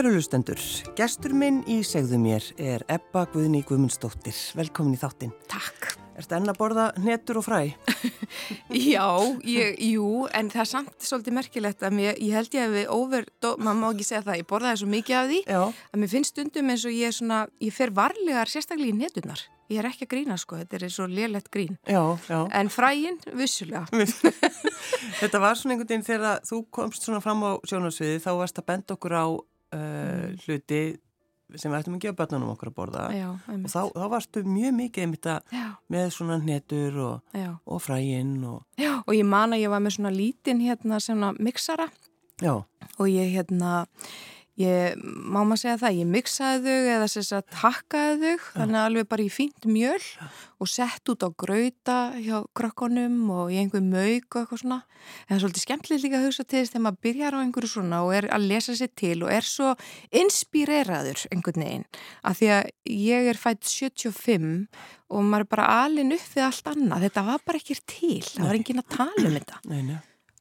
Kæru lustendur, gestur minn í segðu mér er Ebba Guðni Guðmundsdóttir. Velkomin í þáttinn. Takk. Erstu enn að borða netur og fræ? Já, ég, jú, en það er samt svolítið merkilegt að mér, ég held ég að við over, maður má ekki segja það, ég borðaði svo mikið af því Já. að mér finnst stundum eins og ég er svona, ég fer varlegar sérstaklega í neturnar. Ég er ekki að grína sko, þetta er svo lélegt grín. Já, já. En fræin, vissulega. Þetta var svona einhvern veginn þegar þú komst svona fram á sjónarsviði þá varst að benda okkur á uh, hluti sem við ættum að gefa börnunum okkur að borða. Já, og þá, þá varstu mjög mikið einmitt að með svona netur og, og fræinn og og ég man að ég var með svona lítinn hérna já, og ég hérna ég, má maður segja það, ég mixaði þau eða sem sagt hakkaði þau þannig að alveg bara í fínt mjöl og sett út á grauta hjá krökkunum og í einhver mauk og eitthvað svona. En það er svolítið skemmtilegt líka að hugsa til þess þegar maður byrjar á einhverju svona og er að lesa sér til og er svo inspireraður einhvern veginn. Af því að ég er fætt 75 og maður er bara alin upp við allt annað, þetta var bara ekki til. Það var enginn að tala um þetta. Nei, nei.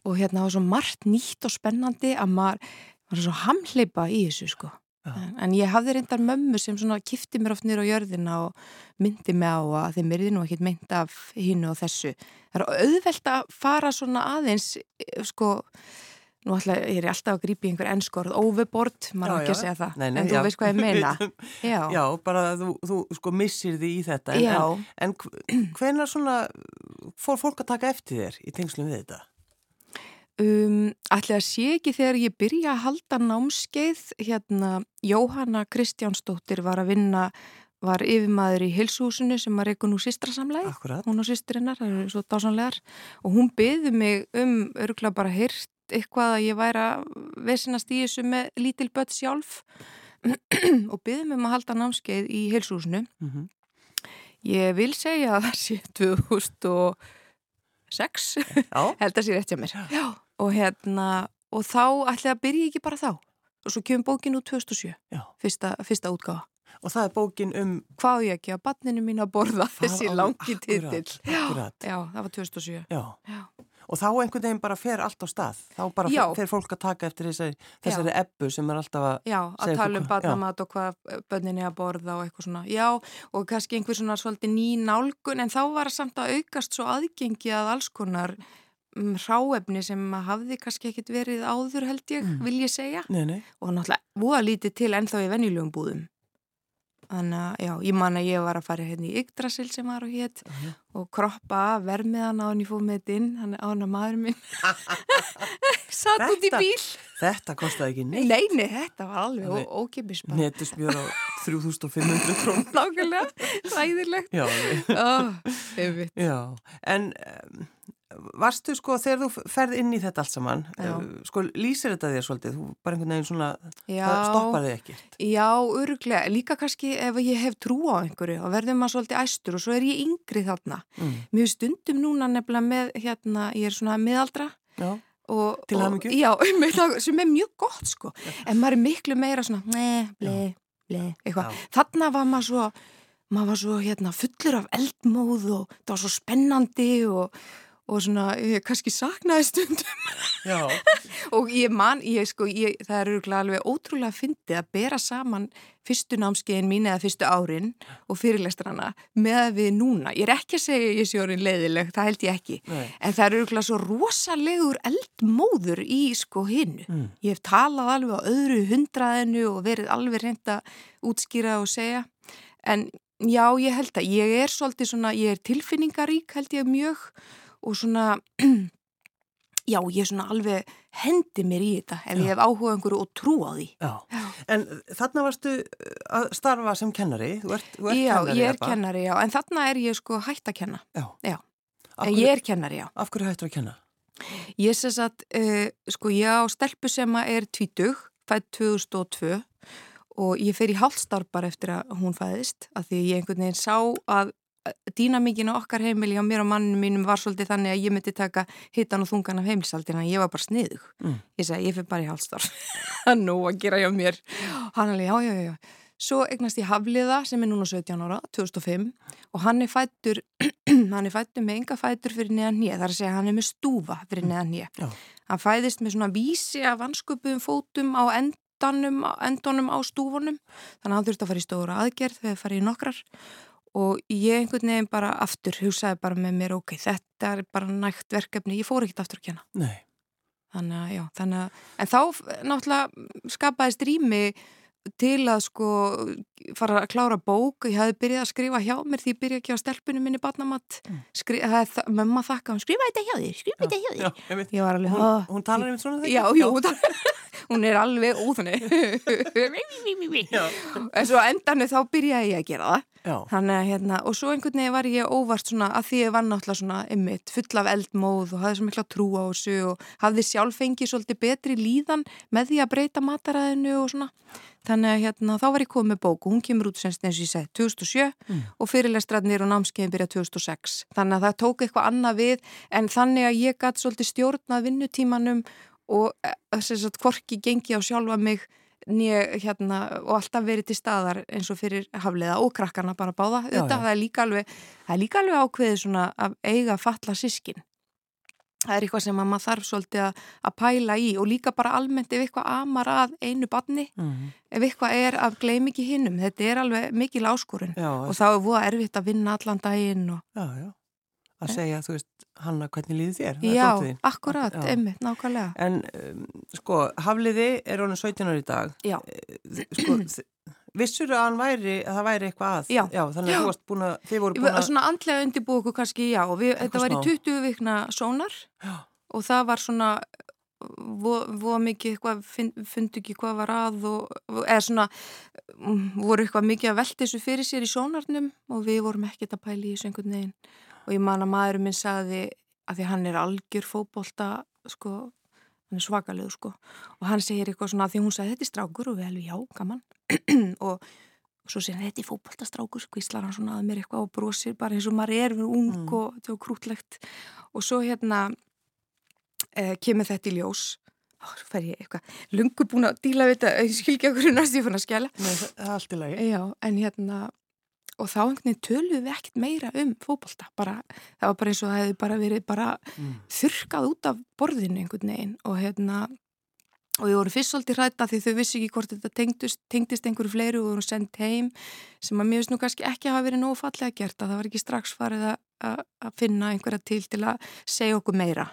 og hérna var svo margt nýtt og spennandi að maður var svo hamleipa í þessu sko. Já. En, en ég hafði reyndar mömmu sem svona kifti mér oft nýra á jörðina og myndi mig á að þeim er nú ekkit mynd af hínu og þessu. Það er auðvelt að fara svona aðeins, eh, sko, nú ætla ég er alltaf að grípa í einhver ennskorð, overboard, maður Já, ekki að já. segja það, Nei, nei, en já. þú veist hvað ég meina. Já, Já, bara þú, þú sko missir því í þetta en, Já. en, en hvenar svona fór fólk að taka eftir þér í tengslum við þetta? Um, ætli að sé ekki þegar ég byrja að halda námskeið, hérna Jóhanna Kristjánsdóttir var að vinna, var yfirmaður í hilsuhúsinu sem var eitthvað nú sýstrasamlega, Akkurat. hún og sýstrinnar, það eru svo dásanlegar og hún byði mig um örgulega bara heyrt eitthvað að ég væri að vesinast í þessu með lítil börn sjálf. Og byði mig um að halda námskeið í hilsuhúsinu. Mm Ég vil segja að það sé 2006 Já, held að sé rétt hjá mér. Já. Og hérna og þá ætlaði að byrja ekki bara þá? Og svo kemur bókin út 2007 já. fyrsta, fyrsta útgáfa. Og það er bókin um hvað ég ekki að banninu mín að borða þessi á- langi titill? já, já, það var 2007 Já, já, og þá einhvern veginn bara fer allt á stað. Þá bara fer fólk að taka eftir þessari, þessari ebbu sem er alltaf að... já að tala um badnamat og hvað bönninni að borða og eitthvað svona. Já, og kannski einhver svona svolítið ný nálgun en þá var samt að aukast svo aðgengi að alls konar ráefni sem hafði kannski ekkit verið áður held ég, Mm. vil ég segja Nei, nei, og náttúrulega voða lítið til ennþá í venjulegum búðum. Þannig að, já, ég man að ég var að fara hérna í Yggdrasil sem var og hétt Já. og kroppa vermiðan á hann þetta inn, hann er án að maður minn satt út í Þetta- bíl. þetta kostaði ekki neitt. Nei, nei, þetta var alveg ókipis bara. Netusmjör á 3500 krón. Nákvæmlega, ræðilegt. Já, já. En um, varstu sko þegar þú ferð inn í þetta allt saman, Já. uh, sko lýsir þetta þér svolítið, þú bara einhvern veginn svona, Já. það stoppar þig ekkert. Já, öruglega. Líka kannski ef ég hef trú á einhverju og verður maður svolítið æstur og svo er ég yngri þarna. Mm. Finnst stundum núna nefnilega með, hérna, ég er svona miðaldra Já, og, Til hamingju. Já, sem er mjög gott sko en maður er miklu meira svona ne, ble, ble, eitthvað þarna var maður svo maður var svo hérna fullur af eldmóð og það var svo spennandi og, og svona, ég kannski saknaði stundum og ég man, ég sko ég, það er örgulega alveg ótrúlega fyndið að bera saman fyrstu námskeiðin mín eða fyrstu árin og fyrirlestrana með við núna, ég er ekki að segja ég sé orðin leiðileg, það held ég ekki nei. En það eru örgulega svo rosalegur eldmóður í sko hinnu. Mm. Ég hef talað alveg á öðru hundraðinu og verið alveg reynd að útskýra og segja. En já, ég held að ég er svolítið svona, ég er tilfinningarík held ég mjög og svona, já, ég svona alveg hendi mér í þetta ef Já. ég hef áhuga einhverju og trú á því. Já, en þarna varstu að starfa sem kennari, þú ert, þú ert já, kennari. ég er Ebba. kennari, já, en þarna er ég sko hætt að kenna. Já. Já. En ég er kennari, já. af hverju hættur að kenna? Ég sé að, uh, sko, ég á stelpu sem er tvítug, fætt 2002 og ég fer í hálfstarf bara eftir að hún fæðist, af því ég einhvern veginn sá að dýnamíkin á okkar heimili á mér og manninu mínum var svolítið þannig að ég myndi taka hitan og þungan af heimilsaldina, ég var bara sniðug. Mm. Ég segi, ég fer bara í hálfstarf. Það er nú að gera hjá mér. Hann alveg, já, já, já. Svo eignast ég Hafliða sem er núna 17 ára, 2005 og hann er fættur, hann er fættur með enga fættur fyrir neðan nýja, þar að segja hann er með stúfa fyrir neðan nýja. Já. Hann fæðist með svona vísi af vansköpuðum fótum á end, endunum á stúfunum þannig að hann þurfti að fara í stóra aðgerð þegar farið í nokkrar og ég einhvern veginn bara aftur hugsaði bara með mér ok, þetta er bara nægt verkefni, ég fór ekkert aftur að kjana Nei. þannig að já, þannig að en þá náttúrulega skapaðist rými til að sko fara að klára bók, ég hafði byrjað að skrifa hjá mér því ég byrjaði ekki á stelpunum minni barnamatt, mm. mömma þakka skrifa þetta hjá þér, skrifa þetta hjá þér Já, ég veit. ég var alveg, Hún, hún talar einmitt svona þegar? já, já, hún, talar- hún er alveg óþunni en svo á endanum þá byrjaði ég að gera það. Þannig hérna, og svo einhvern veginn var ég óvart svona að því ég var náttúrulega svona ymmit, full af eldmóð og hafði svo mikla trú á þessu og hafði sjálf fengið svolítið betri líðan með því að breyta mataræðinu og svona. Þannig að hérna, þá var ég komið með bók og hún kemur út semst eins og ég segi 2007 Mm. og fyrirlestrarnir og námskeiðin byrja 2006. Þannig að það tók eitthvað annað við en þannig að ég gæti svolítið stjórnað vinnutímanum og þess að hvorki gengi á sjálfa mig nýja hérna og alltaf verið til staðar eins og fyrir hafliða og krakkana bara báða. Já, Þetta já. það er alveg, það er líka alveg ákveðið svona að eiga falla sískin. Það er eitthvað sem að maður þarf svolítið að, að pæla í og líka bara almennt ef eitthvað amar að einu barni, Mm. ef eitthvað er að gleym ekki hinnum. Þetta er alveg mikil áskorun og þá er voða erfitt að vinna allan daginn og já, já. Að segja, þú veist, Hanna, hvernig líði þér? Já, akkurat, Já. einmitt, nákvæmlega. En, um, sko, Hafliði er honum 17 ári í dag. Já. Eh, Sko, vissur að hann væri, að það væri eitthvað að? Já. þannig að þú varst búin að, þið voru búin að... svona andlega undirbúið okkur kannski, já, og við, þetta var í smá. 20 vikna sónar Já. og það var svona voða mikið eitthvað, fundi ekki hvað var að og eða svona mm, voru eitthvað mikið að velta þessu fyrir sér í sónarnum og við vorum ekkert að pæla í þessu einhvern veginn og ég man að maðurinn minn sagði að því hann er algjör fótbolta sko, hann er svakalegu sko. Og hann segir eitthvað svona að því hún sagði þetta er strákur og við alveg já, gaman. Og svo segir hann þetta er fótboltastrákur skvíslar hann svona að mér eitthvað og brosir bara eins og maður er við ung Mm. og þetta var krútlegt og svo hérna eh, kemur þetta í ljós. Og svo fer ég eitthvað lungu búin að díla við þetta, ég skil ekki okkur næst ég fann að skjæla Nei, það er allt í lagi. Já, en hérna og þá einhvern veginn töluðum við ekkert meira um fótbolta, bara, það var bara eins og það hefði bara verið bara Mm. þurkað út af borðinu einhvern veginn. Og hérna og við vorum fyrst svolítið hrætta því þau vissi ekki hvort þetta tengdist, tengdist einhverju fleiri og vorum sendt heim sem að mér finnst nú kannski ekki að hafa verið nógu fallega gert að það var ekki strax farið að, finna einhverja til til að segja okkur meira.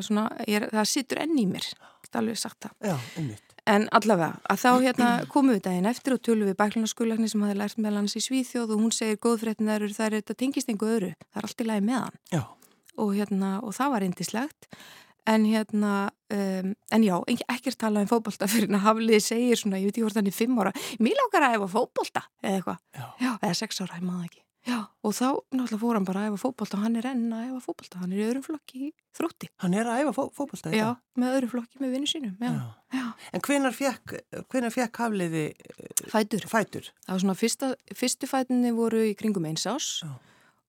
Svona, ég, er- það sittur enn í mér, get alveg sagt það. Já, einmitt. En allavega, að þá hérna komum við daginn eftir og tölum við bæklunarskulagni sem hafi lært meðal hans í Svíþjóð og hún segir góðfréttin eru það er þetta tengist einhver öru, það er allt í lagi með hann. Já, og hérna, og það var indislegt en hérna, um, en já ekkert tala um fótbolta fyrir að hafliði segir svona, ég veit ekki hvort hann er fimm ára mér langar að efa fótbolta, eða eitthvað. Eða sex ára, ég maður ekki já, og þá náttúrulega fór hann bara að efa fótbolta og hann er enn að efa fótbolta, hann er í öðrum flokki í þrótti, Hann er að æfa fó fótbolta í já, með öðrum flokki með vinnu sínum, já, Já. já. En hvenar fekk, hvenar fekk Hafliði fætur fætur? Það var svona fyrsta, fyrstu fætinni voru í kringum eins ás Já.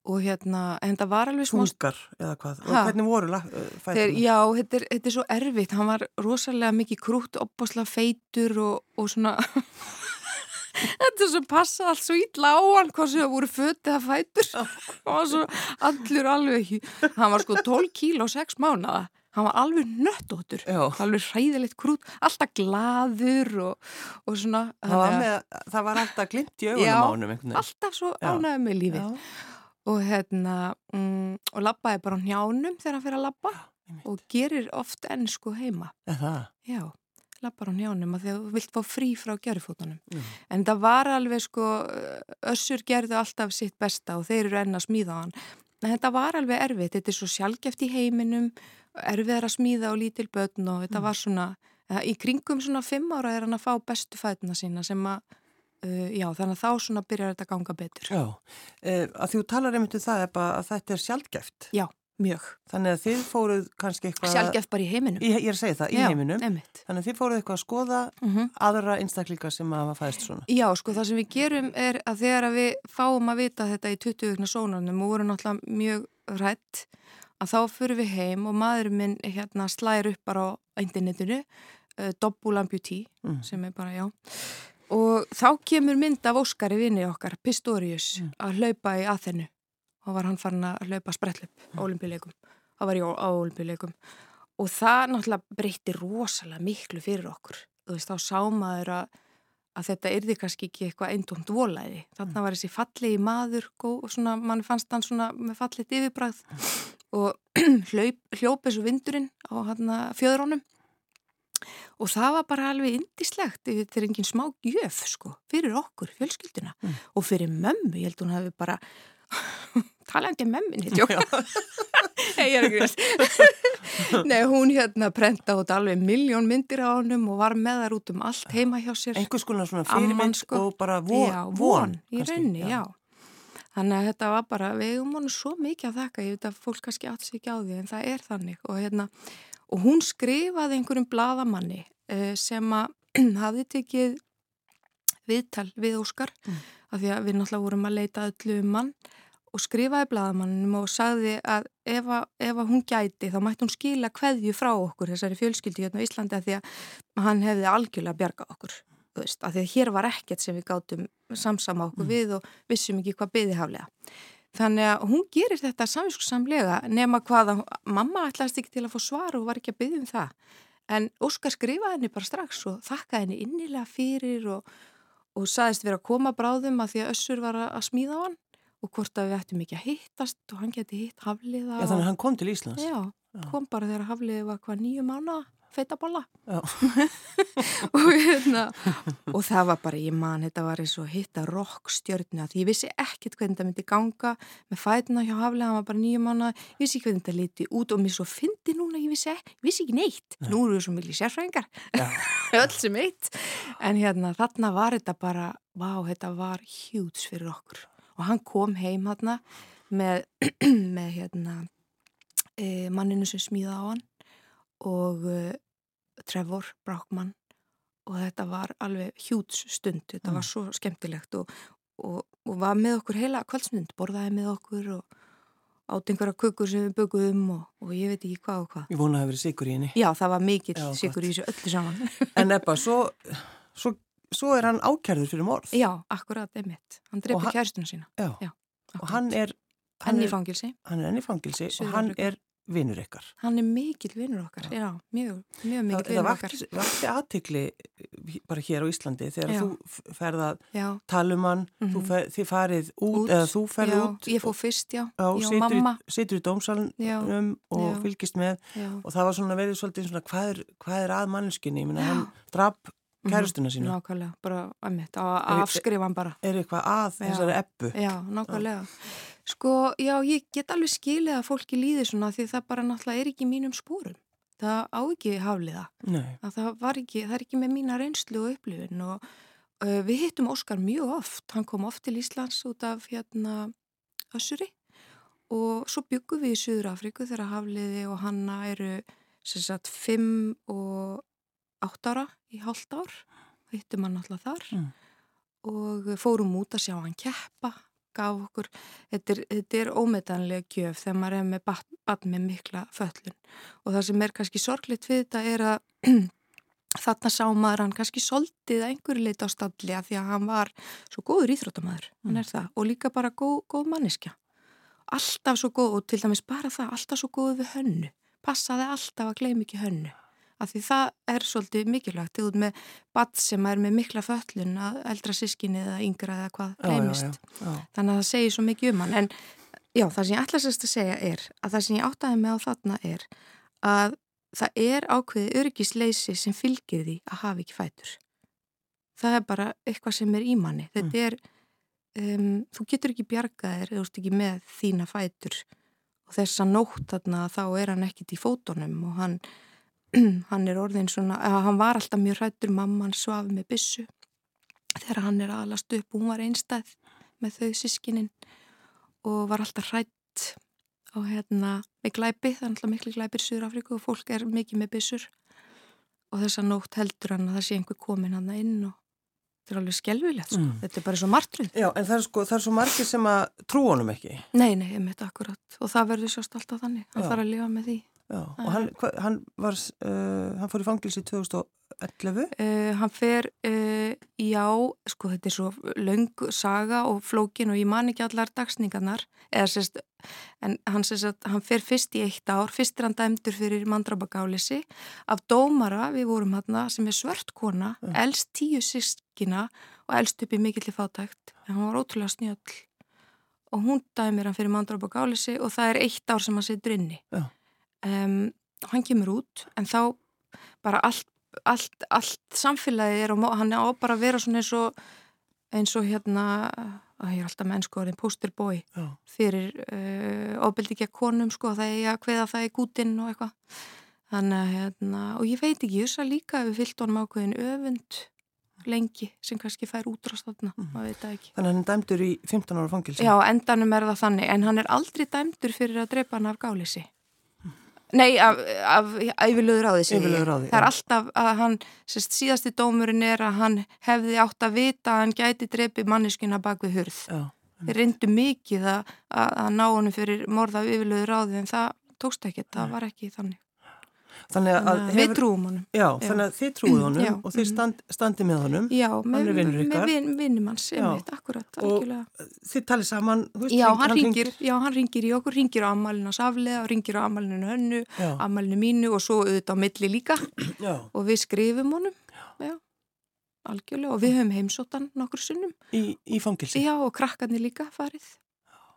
og hérna, en það var alveg smá... Tungar eða hvað? Og Ha? hvernig voru Þeir, fæturna? já, þetta er, þetta er svo erfitt, hann var rosalega mikið krútt, opbáslega feitur og, og svona... þetta er svo passað allt svo ítla á hann, hvað sem það voru fötið að fætur. var svo allur alveg hann var sko 12 kíl og 6 mánuða. Hann var alveg nöttóttur, alveg hræðilegt krút, alltaf glaður og, og svona... Það var, með, það var alltaf glimt í augunum Já, á honum einhvern veginn. alltaf svo Já. ánægði með lífið Já, og hérna mm, og labbaði bara á njánum þegar hann fyrir að labba og gerir oft enn sko heima það? já, labbar á njánum að því að þú vilt fá frí frá gerðfótunum Mm. en það var alveg sko össur gerði alltaf sitt besta og þeir eru enn að smíða á hann en þetta var alveg erfitt, þetta er svo sjálfgeft í heiminum erfið að smíða á lítil börn og þetta Mm. var svona í kringum svona fimm ára er hann að fá bestu fætuna sína sem að uh, já, þannig að þá svona byrjar þetta að ganga betur Já, uh, að þú talar einmitt um það Ebba, að þetta er sjálfgeft. já, mjög Þannig að þið fóruð kannski eitthvað... sjálfgeft bara í heiminum Í, ég er að segja það, í Já, heiminum. einmitt. Þannig að þið fóruð eitthvað að skoða Mm aðra einstaklinga sem hafa fæðist svona. Já, sko, það sem við gerum er að þegar að við fáum að vita þetta í 20 vikna sónarnum og vorum náttúrulega mjög rætt að þá fyrir við heim og maðurinn minn hérna slæðir upp bara á internetinu uh, Doppulamputí Mm. sem er bara, já og þá kemur mynd af Óskari vinni okkar Pistorius Mm. að hlaupa í aðhennu og var hann farin að hlaupa sprettlöp á olimpíuleikum það var ég á olimpíuleikum og það náttúrulega breytti rosalega miklu fyrir okkur. Þú veist, þá sá maður að, að þetta yrði kannski ekki eitthvað eindómt volæði. Þannig mm. var þessi fallegi maður og svona, mann fannst hann svona með fallegt yfirbræð og hljóp þessu vindurinn á fjöðrónum og það var bara alveg indislegt þetta er enginn smá gjöf sko fyrir okkur, fjölskylduna. Mm. og fyrir mömmu, ég held hún hafi bara talandi um mömminni ég er ekki veist Nei, hún hérna prenta út alveg miljón myndir á hannum og var með þar út um allt heima hjá sér. einhvers konar svona fyrirmynd sko. og bara von, já, von í raunni, já. já. Þannig að þetta var bara, við hefum honum svo mikið að þakka, ég veit að fólk kannski átt sér ekki á því en það er þannig. Og hérna og hún skrifaði einhverjum bladamanni uh, sem að hafi tekið viðtal við Óskar mm. af því að við náttúrulega vorum að leita öllu um mann og skrifaði bladamannum og sagði að ef, að ef að hún gæti þá mætti hún skila hverju frá okkur þessari fjölskyldi hérna á Íslandi af því að hann hefði algjörlega bjargað okkur veist, af því að hér var ekkert sem við gátum samsama okkur mm. við og vissum ekki hvað byði haflega Þannig að hún gerir þetta samvinskusamlega nema hvað að mamma ætlaðist ekki til að fá svar og var ekki að byggja um það. En Óskar skrifaði henni bara strax og þakkaði henni innilega fyrir og, og saðist verið að koma bráðum að því að Össur var að smíða á hann og hvort að við ættum ekki að hittast og hann geti hitt Hafliða. Já þannig að hann kom til Íslands. Já, Já. kom bara þegar Hafliði var hvað nýju mánu feitaballa og, hérna, og það var bara, ég man, þetta var eins og hitta rockstjörna, því ég vissi ekkert hvernig það myndi ganga með fætina hjá Haflega, hann var bara nýjum mánu, ég vissi ekki hvernig þetta liti út og mér svo fyndi núna, ég vissi, ég vissi ekki neitt, Nei. nú eru við svo milli sérfræðingar, öll sem eitt, en hérna þarna var þetta bara, vá, þetta var hjúts fyrir okkur og hann kom heim hérna með, með hérna, e, manninu sem smíða á hann og uh, Trevor Brockman og þetta var alveg hjúts stund, þetta mm. var svo skemmtilegt og, og, og var með okkur heila kvöldsmynd, borðaði með okkur og átt einhverja kukur sem við byggum og, og ég veit ekki hvað og hvað. Ég vona að það verið sigur í henni. Já, það var mikill sigur í þessu öllu saman. en Ebba, svo, svo, svo er hann ákjærður fyrir morð. Já, akkurat, einmitt. Hann drefi kærstuna sína. Já, já og hann er... Hann er í fangilsi. Hann er enn í fangilsi og hann er vinnur ykkar. Hann er mikill vinnur okkar, já, já mjög, mjög mikill vinnur okkar. Það vakti aðtikli eh, bara hér á Íslandi þegar já. þú ferð að tala um hann, mm -hmm. fer, þið farið út, út eða þú ferð út. Ég fóð fyrst, já, já mamma. Situr í dómsalunum og fylgist með og það var svona verið svolítið svona hvað er, hvað er að mannskinni, ég minna hann draf mhm. kærustuna sína. Nákvæmlega, bara að mitt, á afskrifan bara. Er eitthvað að þessari eppu? Já, nákvæmlega. Sko, já, ég get alveg skilið að fólki líði svona því það bara náttúrulega er ekki mínum spórum. Það á ekki hafliða. Það, ekki, það er ekki með mína reynslu og upplifin og uh, við hittum Óskar mjög oft. Hann kom oft til Íslands út af hérna Össuri og svo byggum við í Suður Afriku þegar hafliði og hanna eru sem sagt 5 og 8 ára í hálft ár. Hittum hann náttúrulega þar mm. og fórum út að sjá hann keppa gaf okkur, þetta er, þetta er ómetanlega gjöf þegar maður er með batn með mikla föllun og það sem er kannski sorgleitt við þetta er að þarna sá maður hann kannski soldið að einhverju leita á stalli að því að hann var svo góður íþróttamæður, mm. hann er það og líka bara góð, góð manniska alltaf svo góð og til dæmis bara það alltaf svo góð við hönnu, passaði alltaf að gleymi ekki hönnu af því það er svolítið mikilvægt. Er með badd sem er með mikla föllun að eldra sískinni eða yngra eða hvað gleymist. Þannig að það segir svo mikið um hann. En já, það sem ég ætlasast að segja er að það sem ég áttaði með á þarna er að það er ákveðið örgisleysi sem fylgir því að hafa ekki fætur. Það er bara eitthvað sem er í manni. Þetta mm. er, um, þú getur ekki bjargaðir eða þú ert ekki með þína fætur. Og þess að nótt þarna þá er hann ekkit í fótonum og hann hann er orðin svona, að hann var alltaf mjög hrættur, mamman svafi með bissu þegar hann er aðlast upp og hún var einstæð með þau sískininn og var alltaf hrætt og hérna með glæpi, það er alltaf miklu glæpir í Súrafriku og fólk er mikið með bissur og þess að nótt heldur hann að það sé einhver komin hann inn og þetta er alveg skelvilegt sko, mm. þetta er bara svo martrönd. Já, en það er sko, það er svo margir sem að trú honum ekki. Nei, nei, ég þetta akkurat og það verður sérst alltaf þannig, hann þarf að lifa með því. Já, og hann, hva, hann, var, uh, hann fór í fangilsi 2011 11? Uh, hann fer, uh, já, sko þetta er svo laung saga og flókin og ég man ekki allar dagsningarnar, eða sérst, en hann sérst að hann fer fyrst í eitt ár, fyrst er hann dæmdur fyrir mandrabagálisi af dómara, við vorum hann sem er svört kona, elst tíu sískina og elst upp í mikillir fátækt, en hann var ótrúlega snjöll og hún dæmir hann fyrir mandrabagálisi og það er eitt ár sem hann setur inni. Já. Um, hann kemur út, en þá bara allt, allt, allt samfélagið er og hann er á bara að vera svona eins og eins og hérna að ég er alltaf mennskoðurinn, posterboy fyrir uh, ofbeldi ekki að konum sko, það er að hveða það í gútinn og eitthvað. Þannig að hérna, og ég veit ekki, þess að líka við fyllt honum ákveðin öfund lengi sem kannski fær útrast þarna, mm. maður veit það ekki. Þannig að hann er dæmdur í 15 ára fangilsi Já, endanum er það þannig, en hann er aldrei dæmdur fyrir að drepa hann af gálisi Nei, af, af yfirlöður á þessi. Yfirlöður á því. Það er alltaf að hann, sérst, síðasti dómurinn er að hann hefði átt að vita að hann gæti drepi manneskina bak við hurð. Já. Þeir reyndu mikið að, að ná honum fyrir morða yfirlöður á því en það tókst ekki, það var ekki þannig. Þannig að, hefur, við trúum honum. Já, já, þannig að þið trúið honum já, og þið stand, standi með honum. Já, með, með vin, vinnum hans, akkurat, algjörlega. Og þið talið saman, veist, já, hann ringir, já, hann ringir í okkur, ringir á amalinu hans aflega, ringir á amalinu hönnu, amalinu mínu og svo auðvitað á milli líka já. og við skrifum honum, já, algjörlega og við höfum heimsóttan nokkur sunnum. Í, í fangilsi? Já, og krakkarnir líka farið.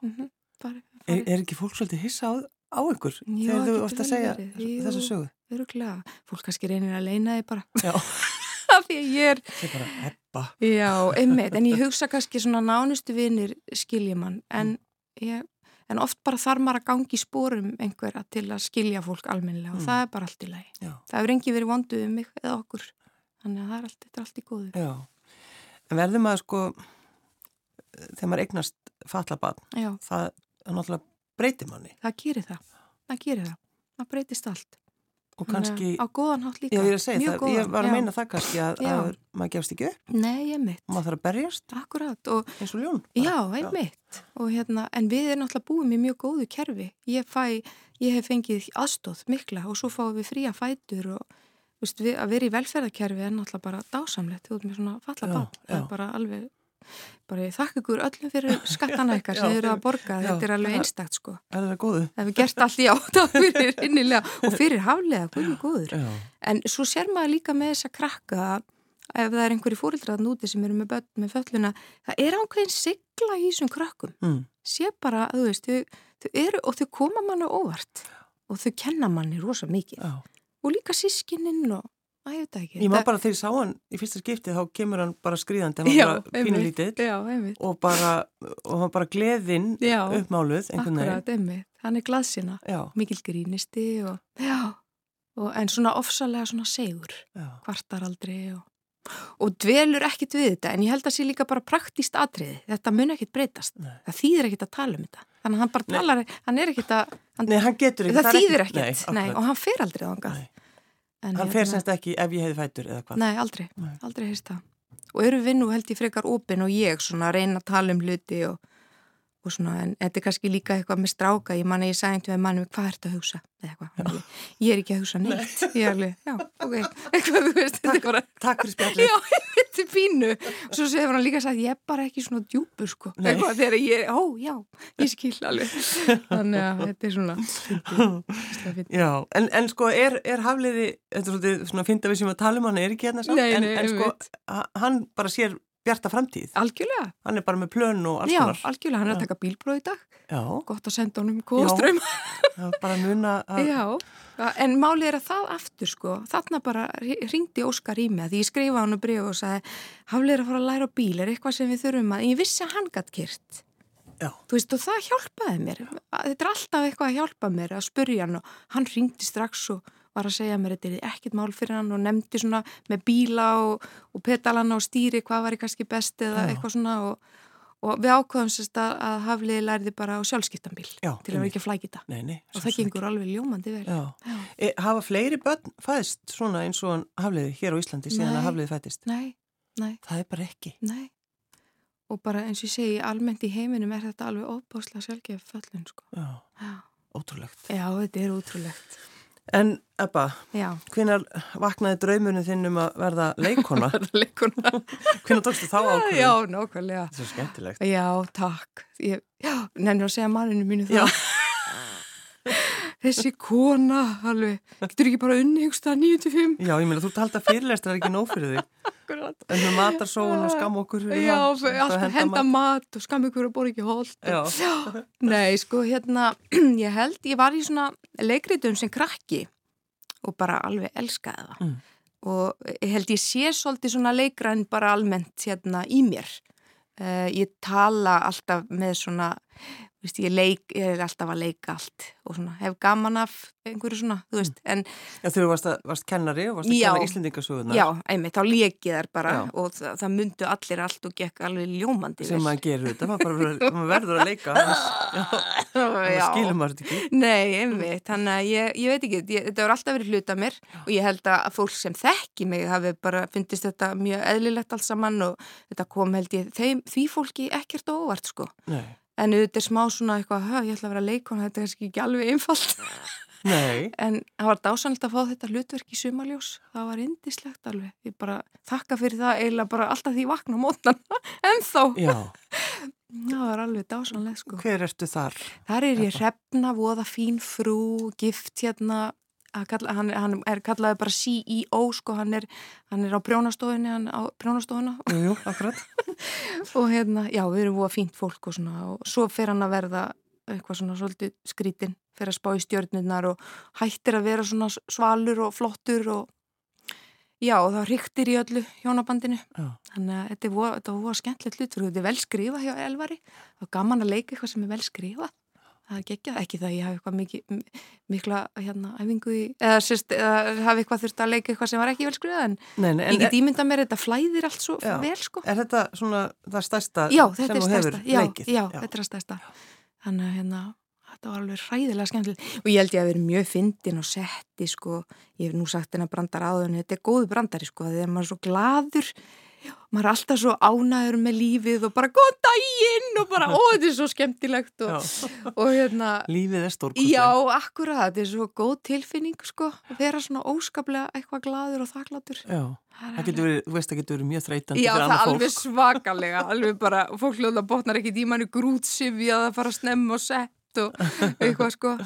Mm -hmm, farið, farið. Er, er ekki fólk svolítið hissa á, ykkur Já, þegar þú vart að segja þessu sögu? Öruglega, fólk kannski reynir að leina þig bara. Já. Því að ég er Það er bara eppa. Já, einmitt, en ég hugsa kannski svona nánustu vinir skilja mann. En, mm. ég, en oft bara þarf maður að gangi í spórum einhverja til að skilja fólk almennilega mm. og það er bara allt í lagi. Já. Það hefur engi verið vonduð um mig eða okkur. Þannig að það er allt, þetta er allt í góðu. Já, en verður maður sko þegar maður eignast fallabann það er náttúrulega breytir manni. Það gerir það, það gerir það, það breytist allt. Og kannski... Á góðan hátt líka. Já, ég er að segja það, góðan, ég var að meina það kannski að, að maður gefst ekki upp. Nei, ég mitt. Og maður þarf að berjast. Akkurat. Og, eins og ljón. Já, ég mitt. Og hérna, en við erum náttúrulega búið með mjög góðu kerfi. Ég fæ, ég hef fengið aðstóð mikla og svo fáum við fría fætur og veist, við, að vera í velferðarkerfi er náttúrulega bara dásamlegt. Þú veist, með svona falla bá. Það er bara alveg bara ég þakka ykkur öllum fyrir skattana ykkar sem þið eru að borga, já, þetta er alveg einstakt sko. Það er góðu. Það hefur gert allt í átta fyrir innilega og fyrir haflega, hvernig góður. Já. En svo sér maður líka með þessa krakka ef það er einhverju fórildræðan úti sem eru með börn með fölluna, það er ánkveðin sigla í þessum krakkum. Mm. Sér bara, þú veist, þau, þau eru og þau koma manna óvart og þau kenna manni rosa mikið. Já. Og líka sískininn og Æ, ég veit ekki. Ég má bara þegar ég sá hann í fyrsta skipti þá kemur hann bara skrýðandi, hann var bara pínulítið og bara, og hann bara gleðinn uppmáluð einhvern veginn. Akkurat, einmitt. Hann er glaðsina, mikil grínisti og, já, og en svona ofsalega svona segur, kvartar aldrei og, og dvelur ekkit við þetta. En ég held að það sé líka bara praktíst atriði, þetta mun ekkit breytast, Nei. það þýðir ekkit að tala um þetta. Þannig að hann bara talar, hann er ekkit að, hann, Nei, hann getur ekkit, það þýðir ekkit, Nei, og hann fer aldrei á hann. En hann fer hérna- semst ekki ef ég hefði fætur eða hvað? Nei, aldrei, Nei. aldrei heist það. Og eru við nú held ég frekar opinn og ég svona að reyna að tala um hluti og, og svona, en þetta er kannski líka eitthvað með stráka, ég manna ég sagði einhvern veginn mannum, hvað ert að hugsa? Eitthvað, ég er ekki að hugsa neitt, Nei. ég er alveg, já, ok, eitthvað, þú veist, þetta er bara... Takk fyrir spjallið. Já, þetta er fínu. Og svo segir hann líka að ég er bara ekki svona djúpur, sko. Nei. Eitthvað, þegar ég, ó, já, ég skil alveg. Þannig að þetta er svona... Fyndi, já, en, en sko, er, er hafliði, þetta er svona, að við sem að tala um hann er ekki hérna samt, en, en sko, hann bara sér bjarta framtíð. Algjörlega. Hann er bara með plön og alls konar. Já, algjörlega. Hann er að taka bílbróð í dag. Já. Gott að senda honum kóströym. Já, bara muna að... Já, en málið er að það aftur sko, þarna bara ringdi Óskar í mig að ég skrifa hann og breyfa og sagði haflið er að fara að læra bíl, er eitthvað sem við þurfum að, en ég vissi að hann gætt kyrkt. Já. Þú veist og það hjálpaði mér. Þetta er alltaf eitthvað að hjálpa mér að spurja hann og hann ringdi strax og var að segja mér þetta er ekkit mál fyrir hann og nefndi svona með bíla og, og petalana og stýri hvað var ég kannski best eða Já. eitthvað svona og, og við ákvæðum sérst að, að Hafliði lærði bara á sjálfskiptanbíl Já, til að vera ekki að flækita. Nei, nei, og það gengur alveg ljómandi vel. E, Hafa fleiri börn fæðist svona eins og Hafliði hér á Íslandi síðan nei, að Hafliði fæðist? Nei, nei. Það er bara ekki. Nei. Og bara eins og ég segi, almennt í heiminum er þetta alveg óbáslega sjálfgef föllun sko. Já, ótrúlegt. Já, þetta er ótrúlegt En Ebba, hvenar vaknaði draumurinn þinn um að verða leikona? Leikona. hvenar tókstu þá ákveðin? Já, nákvæmlega. Það er svo skemmtilegt. Já, takk. Ég, já, nefnir að segja manninu mínu það. Þessi kona, alveg, getur ekki bara unni, hugst það, 9-5? Já, ég meina, þú halda fyrirlestra er ekki nóg fyrir þig. Akkurat. En með matarsóun og skam okkur fyrir Já, það. alltaf henda mat og skam ykkur að bóra ekki hold. Já. Nei, sko, hérna, ég held, ég var í svona leikritum sem krakki og bara alveg elskaði það. Mm. Og ég held ég sé svolítið svona leikræn bara almennt hérna í mér. Uh, ég tala alltaf með svona, veist, ég, leik, ég er alltaf að leika allt og svona, hef gaman af einhverju svona, þú veist, en Já, þú varst, að, varst kennari og varst að Já. kenna Íslendingasögunar. já, einmitt, þá leikið þær bara Já. og það, það myndu allir allt og gekk alveg ljómandi Sem maður gerir þetta, maður bara verður, að leika. það skilur maður þetta ekki. Nei, einmitt, þannig að ég, ég veit ekki, ég, þetta voru alltaf verið hluta mér og ég held að fólk sem þekki mig hafi bara fundist þetta mjög eðlilegt alls saman og þetta kom held ég þeim, því fólki ekkert óvart sko. Nei. En auðvitað er smá svona eitthvað, ég ætla að vera leikona, þetta er kannski ekki alveg einfalt. Nei. En það var dásanlegt að fá þetta hlutverk í sumaljós, það var indislegt alveg. Ég bara þakka fyrir það eiginlega bara alltaf því vakna mótnan, en þá, það var alveg dásanlegt sko. hver ertu þar? Þar er ég hrefna, voða fín frú, gift hérna, kalla, hann, hann er kallaði bara CEO sko, hann er, hann er á prjónastofunni, hann á akkurat. og hérna, já, við erum voða fínt fólk og svona og svo fer hann að verða eitthvað svona svolítið skrítin, fer að spá í stjörnurnar og hættir að vera svona svalur og flottur og já, og það ríktir í öllu hjónabandinu Já. þannig að þetta var skemmtilegt hlutur þetta er vel skrifað hjá Elvari og gaman að leika eitthvað sem er vel skrifað það geggjað, ekki það að ég hafi eitthvað mikið, mikla hérna æfingu í, eða, sérst, eða hafi eitthvað þurft að leika eitthvað sem var ekki vel skrifað en, Nei, nei, ég get ímyndað mér þetta flæðir allt svo Já. vel sko. Er þetta svona það stærsta Já, sem þú hefur já, leikið? já, þetta er stærsta. Þannig að hérna, þetta var alveg hræðilega skemmtilegt. Og ég held ég að vera mjög fyndin og setti sko, ég hef nú sagt hennar brandar áðun, þetta er góðu brandari sko þegar maður er svo gladur maður er alltaf svo ánæður með lífið og bara góð daginn og bara, ó, þetta er svo skemmtilegt og, og hérna Lífið er stórkostlega. Já, akkurat, þetta er svo góð tilfinning sko, að vera svona óskaplega eitthvað gladur og þakklátur Já, það getur verið, þú veist það getur verið mjög þreytandi Já, það fólk. alveg svakalega, alveg bara, fólk hljóða botnar ekki í manni grútsifi að það fara að snemma og sett og eitthvað sko.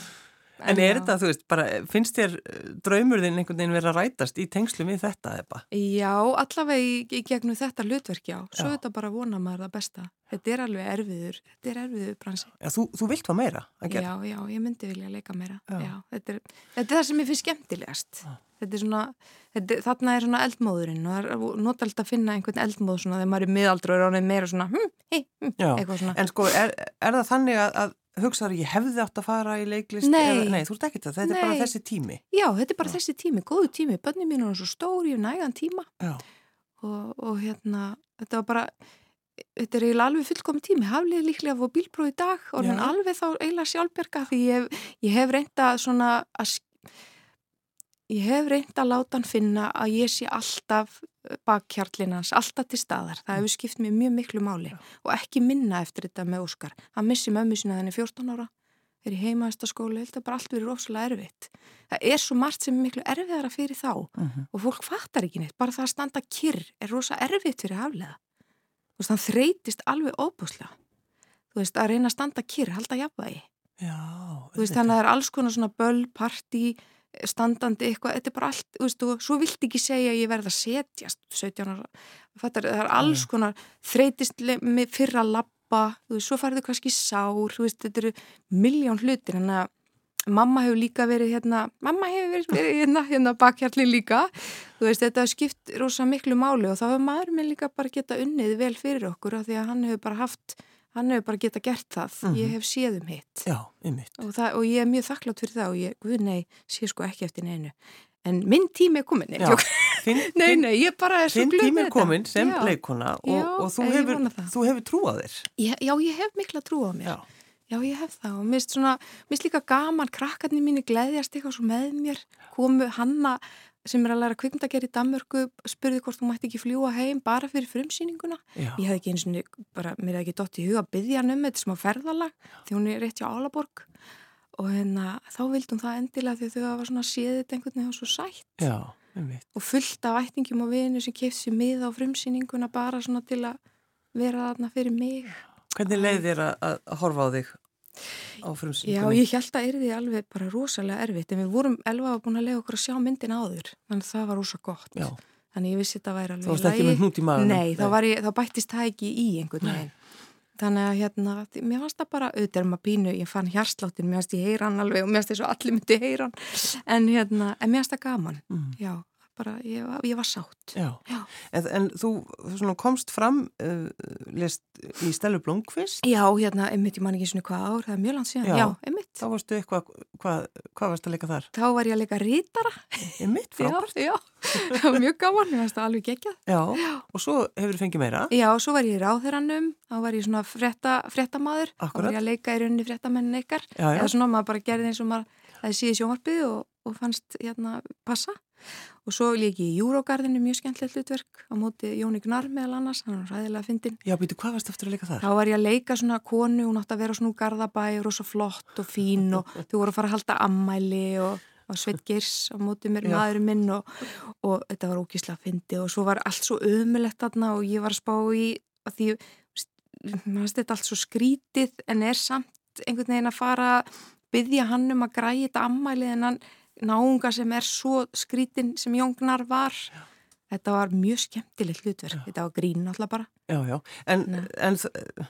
En er þetta, þú veist, bara, finnst þér eh, draumur þinn einhvern veginn vera að rætast í tengslu við þetta eða? Já, allavega í, í gegnum þetta hlutverk, já. Svo Já. þetta bara vona maður það besta. Þetta er alveg erfiður, þetta er erfiður bransi. Já, þú, þú vilt hvað meira að gera? Já, já, ég myndi vilja leika meira. Já. Já. þetta, er, þetta er það sem ég finnst skemmtilegast. Þetta er svona, þetta, þarna er svona eldmóðurinn og það er notald að finna einhvern eldmóð svona þegar maður er miðaldra og er meira svona, hm, hei, hm, eitthvað svona. En sko, er, er það þannig að, að hugsaður ég hefði átt að fara í leiklist? Nei. Eða, nei, þú ert ekki það, þetta er bara Nei. þessi tími. Já, þetta er bara þessi tími, góðu tími, bönni mín er svo stór, ég hef nægan tíma Já, og, og hérna, þetta var bara, þetta er eiginlega alveg fullkomi tími, haflið líklega fá bílpróf í dag og hann Já. alveg þá eiginlega sjálfberga því ég ég hef reynda svona að, ég hef reynda að láta hann finna að ég sé alltaf bakkjarlinans, alltaf til staðar, það hefur skipt mér mjög miklu máli og ekki minna eftir þetta með Óskar, hann missi mömmu sinna þenni 14 ára er í heimaðistaskóla, þetta bara allt verið rosalega erfitt. Það er svo margt sem er miklu erfiðara fyrir þá Mhm. og fólk fattar ekki neitt, bara það að standa kyrr er rosa erfitt fyrir haflega. Þú veist, hann þreytist alveg óbúslega. Þú veist, að reyna að standa kyrr, halda jafnvægi. já. Þú veist, þannig að það er alls konar svona böll, partí, standandi eitthvað, þetta er bara allt, þú veist, og svo vilt ekki segja að ég verð að setjast 17 ára, fattar, það er alls konar þreytist með fyrra lappa, svo farið þau kannski sár, þú veist, þetta eru miljón hlutir, hann að mamma hefur líka verið hérna, mamma hefur verið, verið hérna, hérna bakhjarli líka, þú veist, þetta skipt rosa miklu máli og þá hefur maður með líka bara geta unnið vel fyrir okkur af því að hann hefur bara haft, hann hefur bara geta gert það, ég hef séð um hitt Já, einmitt. og, það, og ég er mjög þakklátt fyrir það og ég, guð nei, sé sko ekki eftir neinu en minn tími er komin Já, þinn, nei, þinn, nei, ég bara er svo þinn glöð tími með er komin þetta. sem já. leikona og, Já, og þú, hefur, þú hefur trúað þér. Já, ég hef mikla trú á mér Já. ég hef það og svona, mist líka gaman krakkarnir mínir gleðjast eitthvað svo með mér komu Hanna sem er að læra kvikmyndagerð í Danmörku spurði hvort þú mætti ekki fljúa heim bara fyrir frumsýninguna. Já. ég hef ekki eins og bara, mér hef ekki dott í huga að byggja hann um þetta smá ferðalag því hún er rétt hjá Álaborg. Og hérna þá vildum það endilega því þau hafa svona séðið einhvern veginn og svo sætt. Já, og fullt af ættingum og vinu sem keft sér miða á frumsýninguna bara svona til að vera þarna fyrir mig. Hvernig leið þér að, að horfa á þig á Já, frumsýningunni? ég held að erði alveg bara rosalega erfitt en við vorum elva búin að lega okkur að sjá myndin áður þannig að það var rosa gott. Já, Þannig ég vissi þetta væri alveg þú varst ekki með hnút í maður. Nei, þá, var ég, þá bættist það ekki í einhvern veginn. Þannig að hérna, mér fannst það bara auðvitað er maður pínu, ég fann hjarsláttin, mér fannst ég heyra hann alveg og mér fannst þess að allir myndi heyra hann, en hérna, en mér fannst það gaman, Mm. já, bara, ég, ég var sátt. Já, Já. En, en þú komst fram, uh, lest í Stelu Blomqvist, Já, hérna, einmitt, ég man ekki svona hvað ár, það er mjög langt síðan, Já. já, einmitt. þá varstu eitthvað, hvað, hvað varst að leika þar? Þá var ég að leika rítara, Einmitt, frábært. já, það var mjög gaman, mér fannst það alveg geggjað. Já, og svo hefur þú fengið meira. Já, svo var ég í ráðherranum, þá var ég svona frétta, fréttamaður, þá var ég að leika í rauninni fréttamennin ykkar, eða svona maður bara gerði eins og maður það síði sjónvarpið og, og fannst hérna passa og svo líki í Júrógarðinu mjög skemmtilegt hlutverk á móti Jóni Gnar meðal annars, hann var ræðilega fyndin Já, býtu, hvað varst eftir að leika þar? þá var ég að leika svona konu, hún átti að vera svona úr garðabæur og svo flott og fín og þau voru að fara að halda ammæli og, og Sveit Girs á móti mér maðurinn minn og, og þetta var ógíslega fyndi og svo var allt svo ömulegt þarna og ég var að spá í að því, maður finnst þetta allt svo skrítið en er samt einhvern veginn að fara að byggja hann um að græja þetta ammæli en hann náunga sem er svo skrítin sem Jóngnar var þetta var mjög skemmtilegt hlutverk þetta var grín alltaf bara Já, já, en, en þ-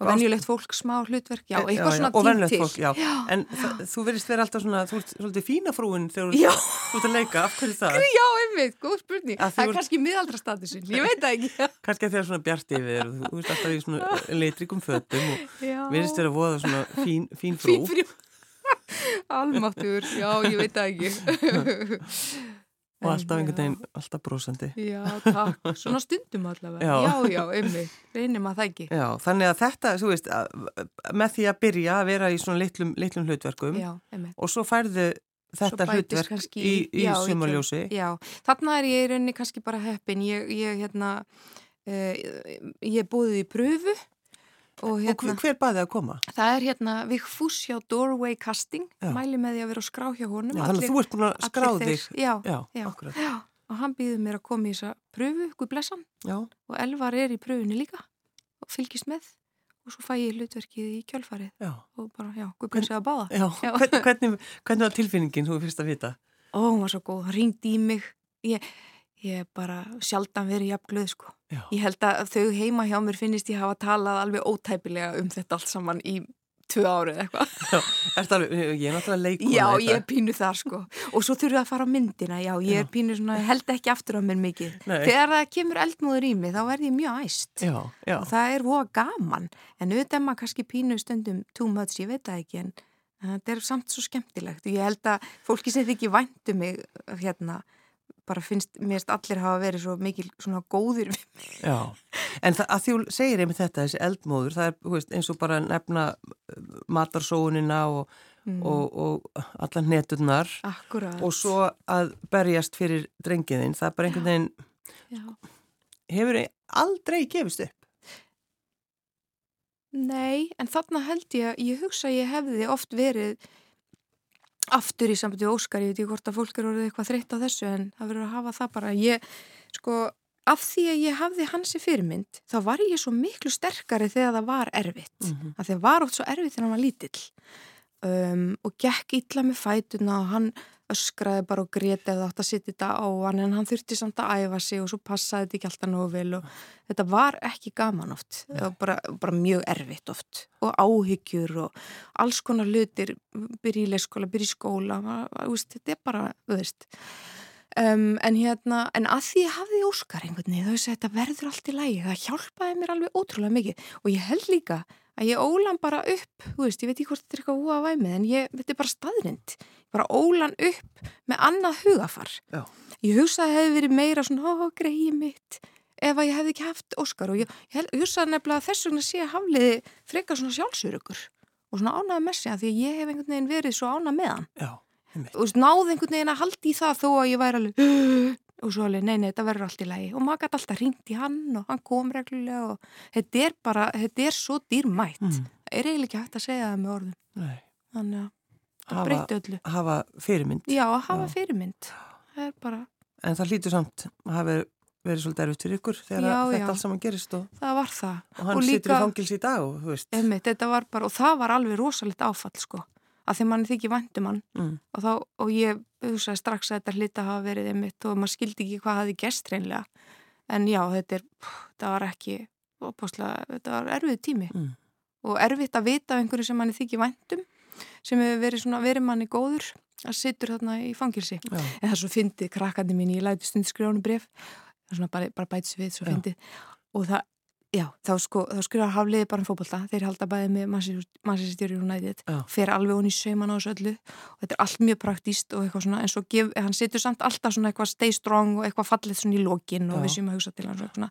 og venjulegt fólk smá hlutverk já, Já, eitthvað já, svona og tím venjulegt til fólk, já. En það, þú verðist vera alltaf svona, þú ert svolítið fína frúin þegar Já. þú ert að leika, af hverju það? Já, einmitt, góð spurning. Það er ert- kannski miðaldra statusin, ég veit það ekki. Kannski að þegar svona bjart yfir þú ert alltaf í svona leitrikum fötum og Já. verðist vera að voða svona fín, fín frú. Fín frjú. Almáttur, já, ég veit það ekki. og alltaf einhvern veginn, alltaf brosandi. Já, takk. Svona stundum allavega. Já. Já, já, einmitt. Reynum að það ekki. Já, þannig að þetta, þú veist, að, með því að byrja að vera í svona litlum, litlum hlutverkum Já, og svo færðu þetta hlutverk kannski í, í já, sumarljósi. Já, þarna er ég í rauninni kannski bara heppin. Ég, ég hérna, uh, ég búið í pröfu og Og hérna, hver, hver baði að koma? það er hérna Vigfús hjá Doorway Casting, Já. mæli með því að vera á skrá hjá honum. Já, þannig að þú ert búin að allir skrá þig. Já, Já, akkurat. Já, og hann býður mér að koma í þessa pröfu, Guð blessan, Já, og Elvar er í pröfunni líka og fylgist með og svo fæ ég hlutverkið í kjölfarið já. og bara, já, Guð blessi að báða. Já, Já. Hvern, hvernig, hvernig var tilfinningin þú fyrst að vita? Ó, hún var svo góð, hann ringdi í mig, ég, ég bara sjaldan verið jafn glöð, sko. Já, Ég held að þau heima hjá mér finnist ég hafa talað alveg ótæpilega um þetta allt saman í tvö árið eitthvað. Ég er náttúrulega leikona Já, í ég er pínu þar sko og svo þurfum við að fara á myndina, já, ég er Já. pínu svona, ég held ekki aftur á mér mikið. Nei. Þegar það kemur eldmóður í mig þá verð ég mjög æst Já, já, og það er voða gaman en auðvitað er maður kannski pínu stundum too much, ég veit það ekki en þetta er samt svo skemmtilegt ég held að fólki sem þið ekki væntu mig hérna, bara finnst, mér finnst allir hafa verið svo mikil svona góðir já. En það, að þú segir einmitt þetta, þessi eldmóður, það er veist, eins og bara að nefna uh, matarsóunina og, Mm. og, og allan neturnar Akkurat. og svo að berjast fyrir drengiðinn, það er bara einhvern veginn, Já. hefur aldrei gefist upp. Nei, en þarna held ég, ég hugsa að ég hefði oft verið aftur í sambandi Óskar, ég veit ekki hvort að fólk er orðið eitthvað þreytt á þessu en það verður að hafa það bara. Ég, sko, af því að ég hafði hansi fyrirmynd, þá var ég svo miklu sterkari þegar það var erfitt. Mm Mhm. Að því að var oft svo erfitt þegar hann var lítill um, og gekk illa með fætuna og hann öskraði bara og greti eða átt að sitja þetta á hann en hann þurfti samt að æfa sig og svo passaði þetta ekki alltaf nógu vel og þetta var ekki gaman oft, það var bara, bara mjög erfitt oft og áhyggjur og alls konar hlutir, byrja í leikskóla, byrja í skóla, veist, þetta er bara, þú veist. Um, en hérna, en að því ég hafði Óskar einhvern veginn, þá veist þetta verður allt í lægi, það hjálpaði mér alveg ótrúlega mikið og ég held líka að ég ólan bara upp, þú veist, ég veit ekki hvort þetta er eitthvað úa væmið, en ég, þetta er bara staðrind, bara ólan upp með annað hugafar. Já. Ég hugsaði að það hefði verið meira svona, ó, greið mitt, ef að ég hefði ekki haft Óskar og ég, ég, hugsaði nefnilega þess vegna sé að hafliði frekar svona sjálfsörugur og svona ánæði með sig að því að ég hef einhvern veginn verið svo ánæð með hann Já, einmitt. og veist, náði einhvern veginn að haldi í það þó að ég væri alveg og svo alveg, nei, nei, þetta verður allt í lagi og maður gæti alltaf ringt í hann og hann kom reglulega og þetta er bara, þetta er svo dýrmætt Mm. er eiginlega ekki hægt að segja það með orðum Nei. þannig að, það breytti öllu. Hafa fyrirmynd. Já, hafa Já. fyrirmynd. Það bara... En það hlýtur samt að hafa verið svolítið erfitt fyrir ykkur þegar já, þetta já. alls saman gerist og... Það það. Og hann og líka, situr í fangils í dag og. Einmitt, var bara, og það var alveg rosalegt áfall, sko. Að því mann þykir vandum hann. Mm. Og þá, og ég, sagði strax að þetta hlýta hafa verið einmitt og maður skildi ekki hvað hafi gest reynlega. En já, þetta er, það var ekki, opáslega, þetta var erfið tími. Mm og erfitt að vita einhverju sem manni þykir væntum sem hefur verið, svona, verið manni góður að sittur þarna í fangilsi Já. en það er svo fyndið, krakkandi mín ég læti stund skrifánu bref það er svona bara, bara bætis við, svo fyndið og það, já, þá, sko, þá skrifar hafliði bara um fókbólta, þeir halda bæði með Manchester United, fer alveg honni í sauman á þessu öllu. Og þetta er allt mjög praktíst og eitthvað svona, en svo gef, hann sittur samt alltaf svona eitthvað stay strong og eitthvað fallið svona í lokin og við séum að hugsa til hann svona,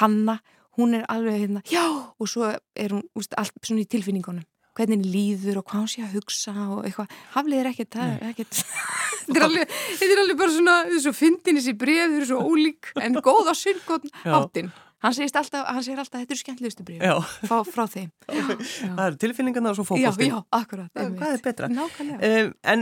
hanna hún er alveg hérna, já, og svo er hún úst, allt svona í tilfinningunum. Hvernig líður og hvað hún sé að hugsa og eitthvað, haflið er ekkert það er ekkert, þetta er alveg er bara svona, þessu fyndin þessi bref svo ólík, en góð á sylgóðn áttin Hann segist alltaf, hann segir alltaf, þetta eru skemmtlustu bríð frá, frá þeim. það eru tilfinningarna og svo fókbósti. Já, já, akkurat. Hvað er betra? Nákvæmlega. Um, en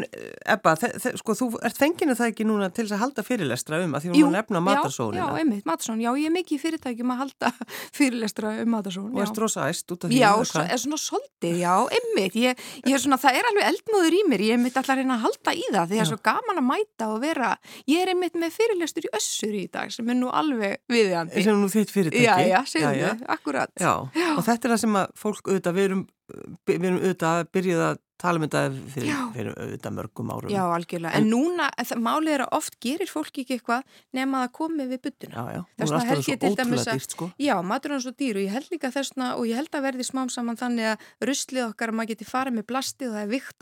Ebba, sko, þú ert þenginu það ekki núna til þess að halda fyrirlestra um að því hún nefna matarsónina. Já, einmitt, matarsón. Já, ég er mikið í fyrirtækjum að halda fyrirlestra um matarsón. Og erst rosa æst út af því? Já, það er svona soldið, já, einmitt. Ég, ég er svona, það er alveg eldmóður í mér. Ég er mitt alltaf að reyna að halda í það því að það er svo gaman fyrirtæki. Já, já, segðu, akkurat. Já. Já, og þetta er það sem að fólk auðvitað, við erum, við erum auðvitað að byrja að tala um þetta fyrir, fyrir auðvitað mörgum árum. Já, algjörlega. En, en núna, málið er að oft gerir fólk ekki eitthvað nema að komi við byttuna. Já, já. Það er alltaf svo ótrúlega dýrt, sko. Já, matur er svo dýr og ég held líka þessna og ég held að verði smám saman þannig að ruslið okkar að maður geti farið með blasti og það er vikt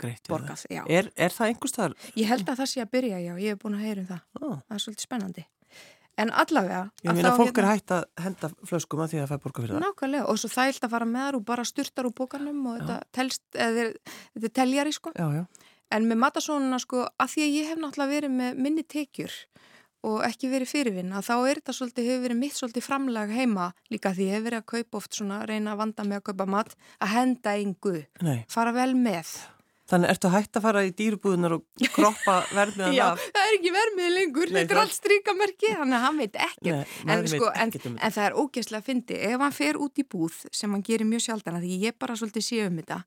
greitt. Borgað. Er, er það einhverstaðar? Ég held að það sé að byrja, já. Ég hef búin að heyra um það. Oh. Það er svolítið spennandi. En allavega... Ég meina, fólk hérna, er hægt að henda flöskum að því að það fær borgað fyrir það. Nákvæmlega, og svo það er að fara með þar og bara styrtar úr bókanum og þetta, telst, eða, þetta er teljari, sko. Já, já. En með matasónuna, sko, að því að ég hef náttúrulega verið með minni tekjur og ekki verið fyrirvinna, þá er þetta svolítið, hefur verið mitt svolítið framlag heima líka því ég hef verið að kaupa oft svona, reyna að vanda með að kaupa mat, að henda yngu, fara vel með Þannig ertu hægt að fara í dýrubúðunar og kroppa vermiðan af? Já, það er ekki vermið lengur, Nei, þetta er allt strykamerki, þannig að hann veit ekkert. En, sko, en, um en það er ógeðslega að fyndi, ef hann fer út í búð, sem hann gerir mjög sjálfdana, því ég bara svolítið sé um þetta,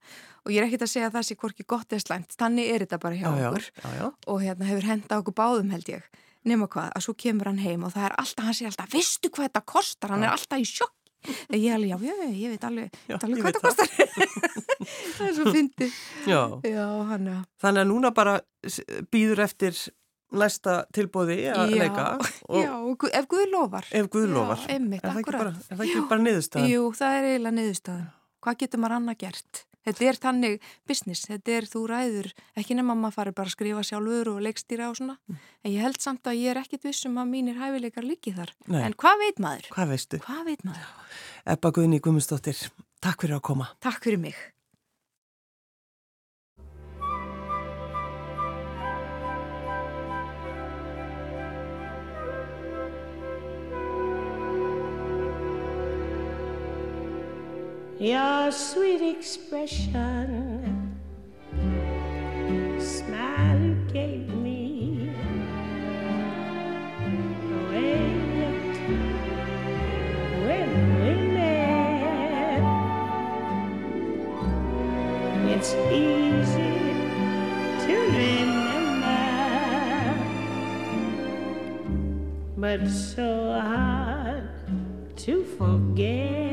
og ég er ekkert að segja að það sé hvorki gott eða slæmt, þannig er þetta bara hjá já, okkur, já, já, og hérna hefur henda okkur báðum held ég, nema hvað, að svo kemur hann heim og það er alltaf, hann sé alltaf, veistu hvað þetta kostar, hann er alltaf í sjokk Ég, já, já, ég veit alveg, já, alveg hvað það kostar. það. Er svo fyndið. Þannig að núna bara býður eftir næsta tilbóði að leika Já, ef Guð lofar. Ef Guð lofar. einmitt, Er það ekki bara, bara niðurstaðan? Jú, það er eiginlega niðurstaðan. Hvað getur maður annað gert? Þetta er þannig business, þetta er þú ræður, ekki nema maður fari bara að skrifa sjálfur og leikstýra og svona, mm. en ég held samt að ég er ekkit vissum að mínir hæfileikar líki þar. Nei. En hvað veit maður? Hvað veistu? Hvað veit maður? Ebba Guðni Guðmundsdóttir, takk fyrir að koma. Takk fyrir mig. Your sweet expression, smile you gave me, looked when we met. It's easy to remember, but so hard to forget.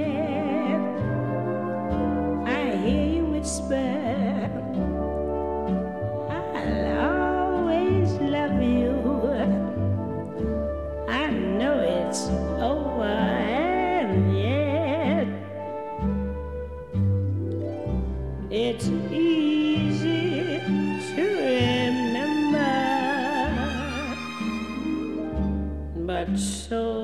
so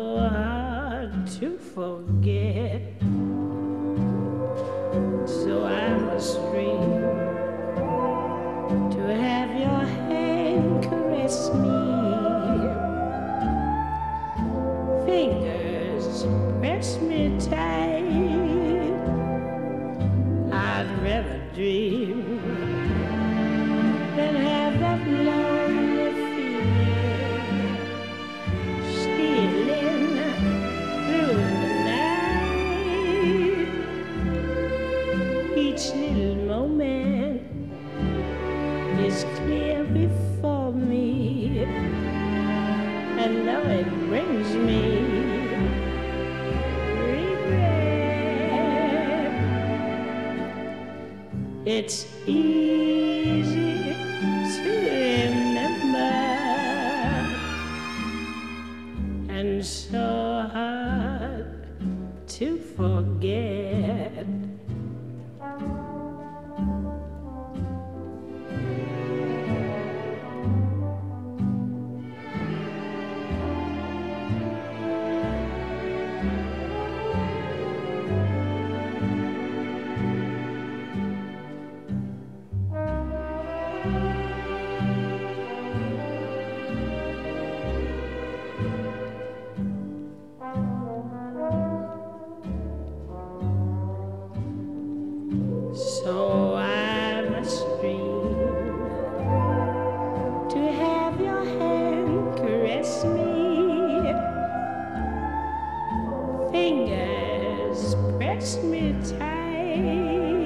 each little moment is clear before me. And now it brings me regret. It's easy. Fingers press me tight.